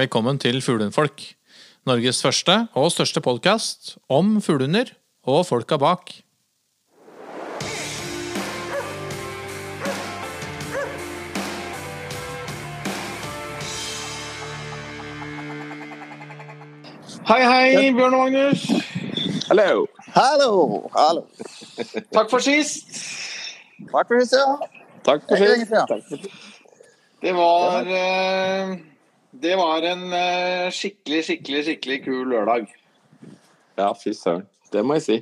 Velkommen til Fuglehundfolk. Norges første og største podkast om fuglehunder og folka bak. Hei, hei, Bjørn og Magnus. Hallo. Hallo! Hallo. Takk for sist. Takk for sist, Ja. Takk for sist. Det var eh, Det var en eh, skikkelig, skikkelig, skikkelig kul lørdag. Ja, fy søren. Det må jeg si.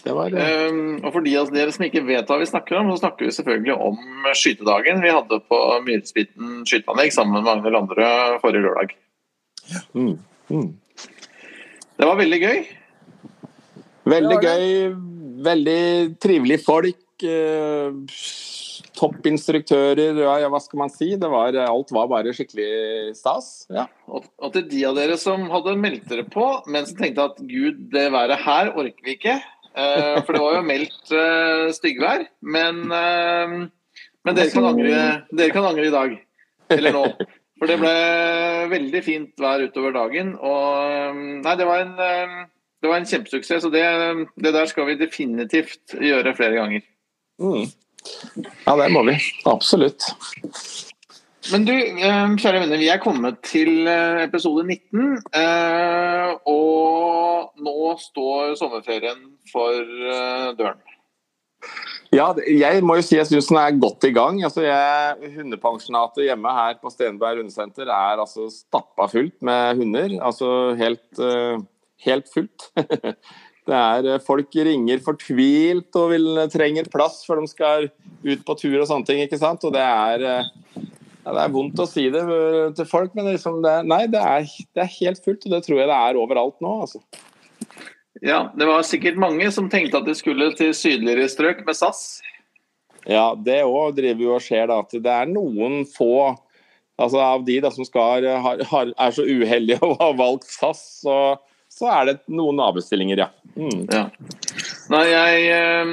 Det var eh, Um, og for de av dere som ikke vet hva vi snakker om, så snakker vi selvfølgelig om skytedagen vi hadde på Myrespiten skyteanlegg sammen med mange andre forrige lørdag. mm, mm. Det var veldig gøy. Veldig gøy. Veldig trivelige folk. Toppinstruktører. Ja, hva skal man si? Det var, alt var bare skikkelig stas. Ja. Og, og til de av dere som hadde meldt dere på, men som tenkte at gud, det været her orker vi ikke. Eh, for det var jo meldt eh, styggvær. Men, eh, men dere, kan angre, dere kan angre i dag. Eller nå. For det ble veldig fint vær utover dagen. Og eh, nei, det var en, eh, det var en kjempesuksess. Og det, det der skal vi definitivt gjøre flere ganger. Mm. Ja, det må vi. Absolutt. Men du, eh, kjære venner, vi er kommet til eh, episode 19. eh, Og nå står sommerferien for døren. Ja, jeg må jo si jeg syns den er godt i gang. Altså, jeg, hundepensjonatet hjemme her på Stenberg hundesenter er altså stappa fullt med hunder. Altså helt, helt fullt. Det er eh, Folk ringer fortvilt og vil, trenger plass før de skal ut på tur og sånne ting. ikke sant? Og det er, eh, ja, det er vondt å si det eh, til folk, men liksom det, nei, det er, det er helt fullt. Og det tror jeg det er overalt nå. altså. Ja, Det var sikkert mange som tenkte at de skulle til sydligere strøk med SAS. Ja, det òg driver jo og skjer, da. At det er noen få altså av de da, som skal, har, har, er så uheldige å ha valgt SAS, så, så er det noen avbestillinger, ja. Mm. Ja. Nei, jeg, eh,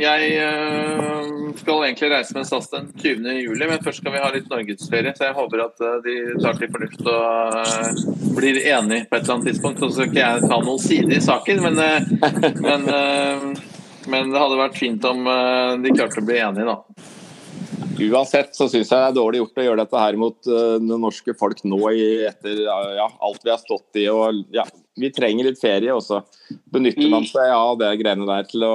jeg eh, skal egentlig reise med SAS den 20. juli, men først skal vi ha litt norgesferie. Så jeg håper at eh, de tar til fornuft og eh, blir enige på et eller annet tidspunkt. Så skal ikke jeg ta noen side i saken, men, eh, men, men det hadde vært fint om de klarte å bli enige, da. Uansett så syns jeg det er dårlig gjort å gjøre dette her mot uh, det norske folk nå i, etter ja, alt vi har stått i. og ja, Vi trenger litt ferie, og så benytter man seg av det greiene der til å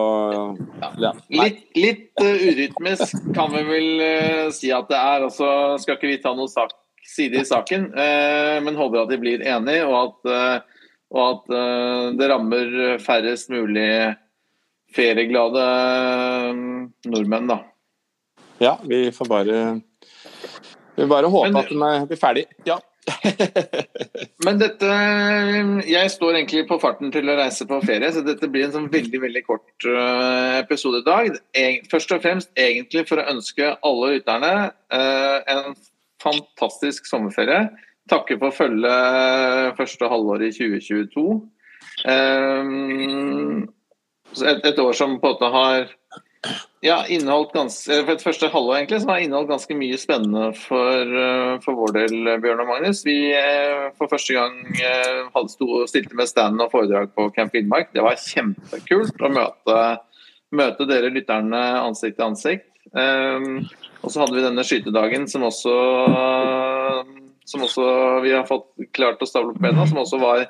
ja. Litt, litt uh, urytmisk kan vi vel uh, si at det er. Altså, skal ikke vi ta noen sak, side i saken, uh, men håper at de blir enige, og at, eh, og at eh, det rammer færrest mulig ferieglade eh, nordmenn, da. Ja, vi får bare vi bare håpe Men- at den blir ferdig. Ja. Men dette Jeg står egentlig på farten til å reise på ferie, så dette blir en sånn veldig veldig kort eh, episode i dag. Først og fremst egentlig for å ønske alle lytterne eh, en fantastisk sommerferie. Takke for følget første halvår i 2022. Eh, et, et år som på en måte har ja, inneholdt ganske, for et første halvår egentlig, som har inneholdt ganske mye spennende for, eh, for vår del, Bjørn og Magnus. Vi eh, for første gang eh, hadde sto, stilte med stand og foredrag på Camp Finnmark. Det var kjempekult å møte, møte dere lytterne ansikt til ansikt. Um, og så hadde vi denne skytedagen som også, som også vi har fått klart å stable på bena, som også var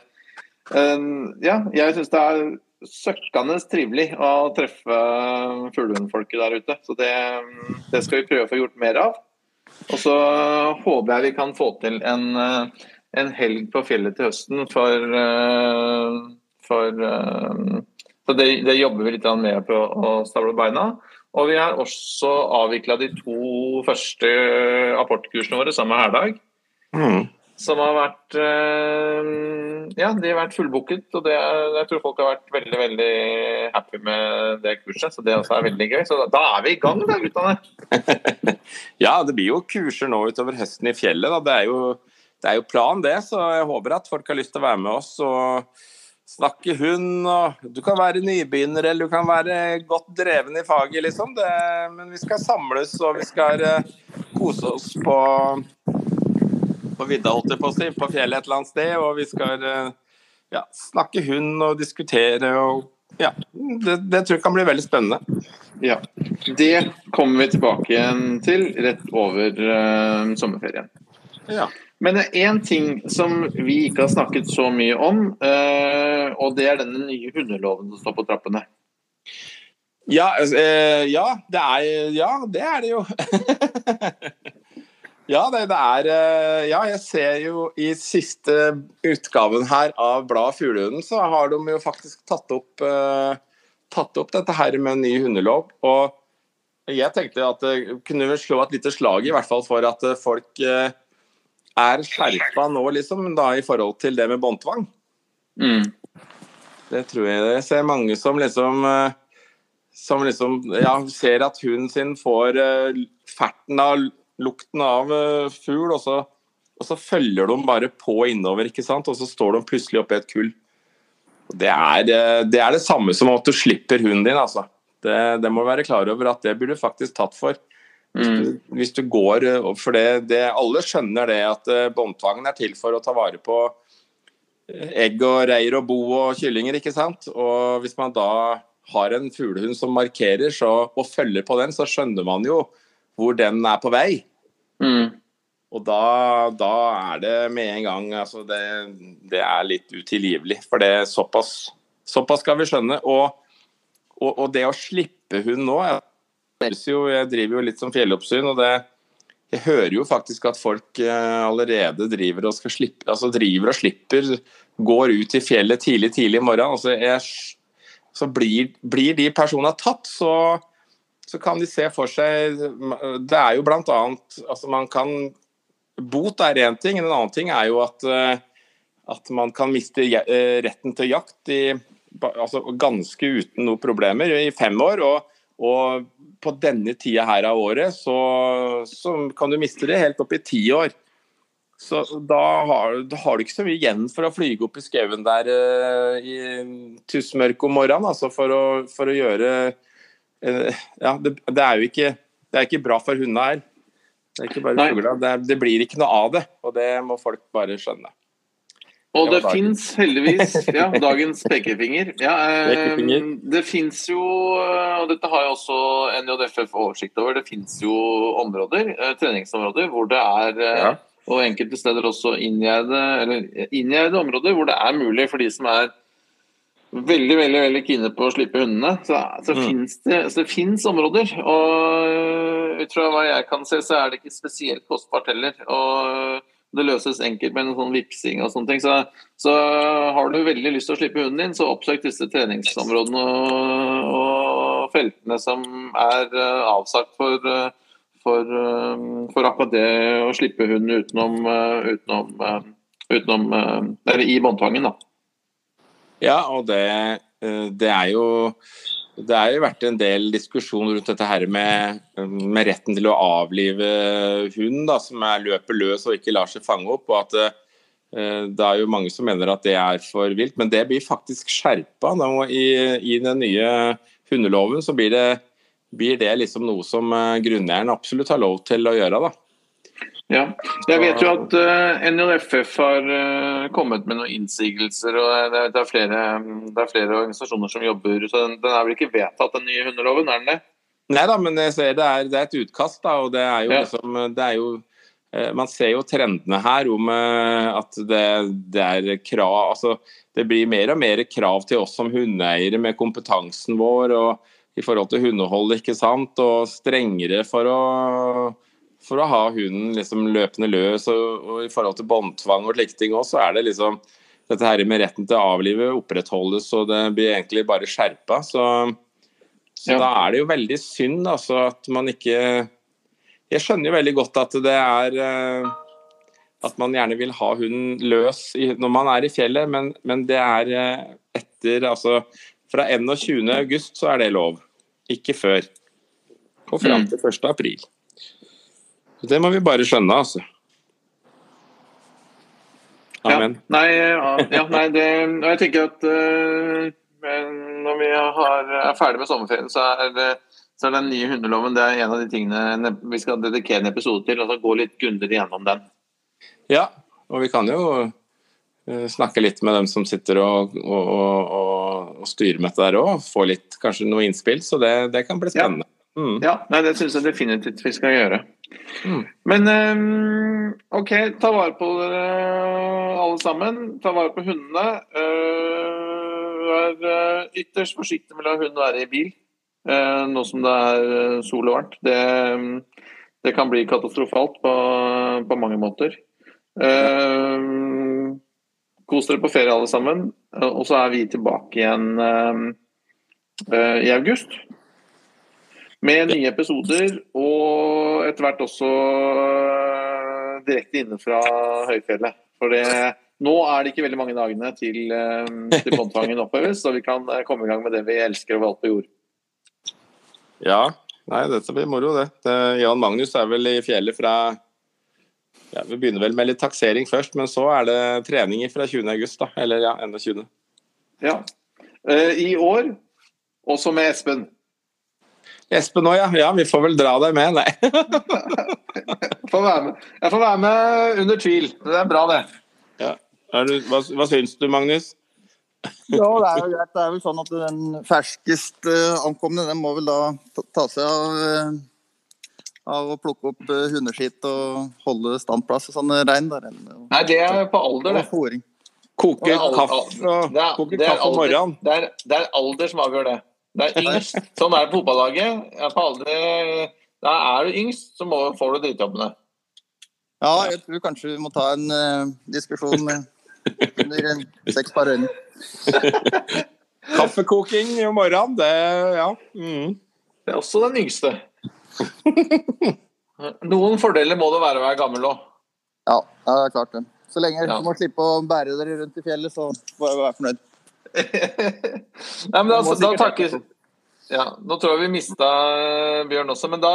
um, Ja, jeg syns det er søkkende trivelig å treffe fuglehundfolket der ute. Så det, det skal vi prøve å få gjort mer av. Og så håper jeg vi kan få til en, en helg på fjellet til høsten for, for, for det, det jobber vi litt med på å stable beina. Og vi har også avvikla de to første apportkursene våre sammen med Herdag. Mm. Som har vært eh, Ja, de har vært fullbooket. Og det, jeg tror folk har vært veldig veldig happy med det kurset. Så det også er veldig gøy. Så da, da er vi i gang, da, gutta der. Ja, det blir jo kurser nå utover høsten i fjellet. Da. Det, er jo, det er jo planen, det. Så jeg håper at folk har lyst til å være med oss og snakke hund. Og du kan være nybegynner eller du kan være godt dreven i faget, liksom. Det, men vi skal samles og vi skal eh, kose oss på på vidda, holdt jeg på å si, på fjellet et eller annet sted. Og vi skal eh, ja, snakke hund og diskutere og ja. Det, det tror jeg kan bli veldig spennende. Ja. Det kommer vi tilbake igjen til rett over uh, sommerferien. Ja. Men det er én ting som vi ikke har snakket så mye om, uh, og det er denne nye hundeloven som står på trappene. Ja, eh, ja, det er, ja, det er det jo. ja, det, det er eh, Ja, jeg ser jo i siste utgaven her av bladet Fuglehunden, så har de jo faktisk tatt opp, eh, tatt opp dette her med en ny hundelov. Og jeg tenkte at det kunne vel slå et lite slag i hvert fall for at eh, folk eh, er skjerpa nå, liksom, da, i forhold til det med båndtvang. Mm. Det tror jeg. Jeg ser mange som liksom eh, som liksom ja, ser at hunden sin får uh, ferten av lukten av eh, fugl, og så, og så følger de bare på innover, ikke sant? og så står de plutselig oppi et kull. Det er, eh, det er det samme som at du slipper hunden din, altså. Det, det må du være klar over at det blir du faktisk tatt for. Hvis du, hvis du går eh, For det, det, alle skjønner det at båndtvangen er til for å ta vare på egg og reir og bo og kyllinger, ikke sant. Og hvis man da har en fuglehund som markerer så, og følger på den, så skjønner man jo hvor den er på vei. Mm. Og da, da er det med en gang altså det, det er litt utilgivelig. For det er såpass, såpass skal vi skjønne. Og, og, og det å slippe hun nå jeg, jo, jeg driver jo litt som fjelloppsyn, og det jeg hører jo faktisk at folk eh, allerede driver og, skal slippe, altså driver og slipper, går ut i fjellet tidlig tidlig i morgen. Altså jeg, så blir, blir de personene tatt, så, så kan de se for seg Det er jo annet altså man kan Bot er én ting, en annen ting er jo at, eh, at man kan miste eh, retten til jakt i, altså ganske uten noe problemer i fem år. Og, og på denne tida her av året så, så kan du miste det helt opp i ti år. Så da har, da har du ikke så mye igjen for å flyge opp i skauen der uh, i tussmørket om morgenen, altså for å, for å gjøre Ja, det, det er jo ikke, det er ikke bra for hundene her. Det er ikke bare Nei. fugler. Det, er- det blir ikke noe av det, og det må folk bare skjønne. Og Det fins heldigvis ja, dagens pekefinger. Ja, eh, Det fins jo, eh, og dette har jo også NJFF oversikt over, det fins jo områder, eh, treningsområder hvor det er eh, Ja. Og enkelte steder også inngjerde inngjerde områder hvor det er mulig for de som er veldig veldig, veldig kine på å slippe hundene. Så, så, Mm. finnes det, så det fins områder. Og ut fra hva jeg kan se, så er det ikke spesielt kostbart heller. Og det løses enkelt med en sånn vipsing og sånne ting. Så, så har du veldig lyst til å slippe hunden din, så oppsøk disse treningsområdene og, og feltene som er eh, avsagt for, eh, for, eh, for akkurat det å slippe hunden utenom, utenom, utenom Eller i båndtvangen, da. Ja, og det, eh, det er jo det har jo vært en del diskusjon rundt dette her med, med retten til å avlive hund som er løper løs og ikke lar seg fange opp. og at eh, Det er jo mange som mener at det er for vilt, men det blir faktisk skjerpa i, i den nye hundeloven. Så blir det, blir det liksom noe som eh, grunneieren absolutt har lov til å gjøre. da. Ja. Jeg vet jo at uh, NJFF har uh, kommet med noen innsigelser. og det, er- det, er flere, det er flere organisasjoner som jobber så Den, den er vel ikke vedtatt, den nye hundeloven? er den det? Nei da, men det er, det er et utkast, da, og det er jo Ja. liksom det er jo, eh, Man ser jo trendene her om eh, at det, det er krav altså Det blir mer og mer krav til oss som hundeeiere med kompetansen vår og i forhold til hundehold, ikke sant, og strengere for å for å ha hunden liksom løpende løs, og, og i forhold til båndtvang og slike ting òg, så er det liksom dette her med retten til å avlive opprettholdes, og det blir egentlig bare skjerpa. Så, så Ja. da er det jo veldig synd altså, at man ikke Jeg skjønner jo veldig godt at det er eh, At man gjerne vil ha hunden løs når man er i fjellet, men, men det er eh, etter altså Fra 21. august så er det lov, ikke før. Og fram Mm. til 1. Det må vi bare skjønne, altså. Amen. Ja, nei, ja, nei det, og jeg tenker at uh, når vi har, er ferdig med sommerferien, så er, det, så er den nye hundeloven det er en av de tingene vi skal dedikere en episode til. altså Gå litt grundigere gjennom den. Ja, og vi kan jo eh, snakke litt med dem som sitter og, og, og, og, styrer med dette der òg. Få litt, kanskje noe innspill, så det, det kan bli Ja. Mm. Ja, nei, det syns jeg definitivt vi skal gjøre. Mm. Men um, OK, ta vare på dere alle sammen. Ta vare på hundene. Uh, Vær eh, ytterst forsiktig med å la hund være i bil uh, nå som det er sol og varmt. Det, det kan bli katastrofalt på, på mange måter. Uh, Kos dere på ferie alle sammen. Og så er vi tilbake igjen i august. Med nye episoder, og etter hvert også øh, direkte inne fra høyfjellet. For det, nå er det ikke veldig mange dagene til, øh, til båndtvangen oppheves, så vi kan øh, komme i gang med det vi elsker overalt på jord. Ja, nei, dette blir moro, det. det. Jan Magnus er vel i fjellet fra ja, Vi begynner vel med litt taksering først, men så er det treninger fra 20. august, da. Eller ja, 21. Ja. Eh, I år, også med Espen. Espen òg, ja. ja. Vi får vel dra deg med, nei. Får være med. Jeg får være med under tvil. Det er bra, det. Ja. Er du, hva, hva syns du, Magnus? Ja, det er jo greit. Det er vel sånn at den ferskest eh, ankomne, den må vel da ta, seg av, eh, av å plukke opp uh, hundeskitt og holde standplass og sånn rein. Der, Nei, det er på alder, det. Koke kaffe, al- det er- koke kaffe om morgenen. Det er, det er alder som avgjør det. Det er yngst. Sånn er det på fotballaget. Jeg på aldri... da er du yngst, så må, får du drittjobbene. Ja, jeg tror kanskje vi må ta en uh, diskusjon eh, under en seks par øyne. Kaffekoking om morgenen, det Ja. Mm. Det er også den yngste. Noen fordeler må det være å være gammel òg. Ja, ja, det er klart det. Så lenge Ja. du må slippe å bære dere rundt i fjellet, så får jeg være fornøyd. Nei, men da, da takker ja, Nå tror jeg vi mista Bjørn også, men da,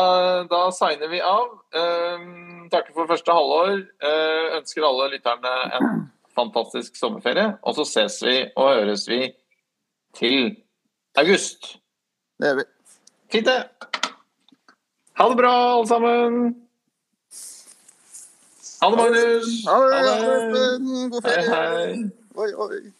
da signer vi av. Ehm, takker for første halvår. Uh, ønsker alle lytterne en fantastisk sommerferie. Og så ses vi og høres vi til august. Det gjør vi. Fint, det. Ha det bra, alle sammen. Ha det, Magnus. Ha det, Espen. God Hei, ferie. hei. Oi, oi.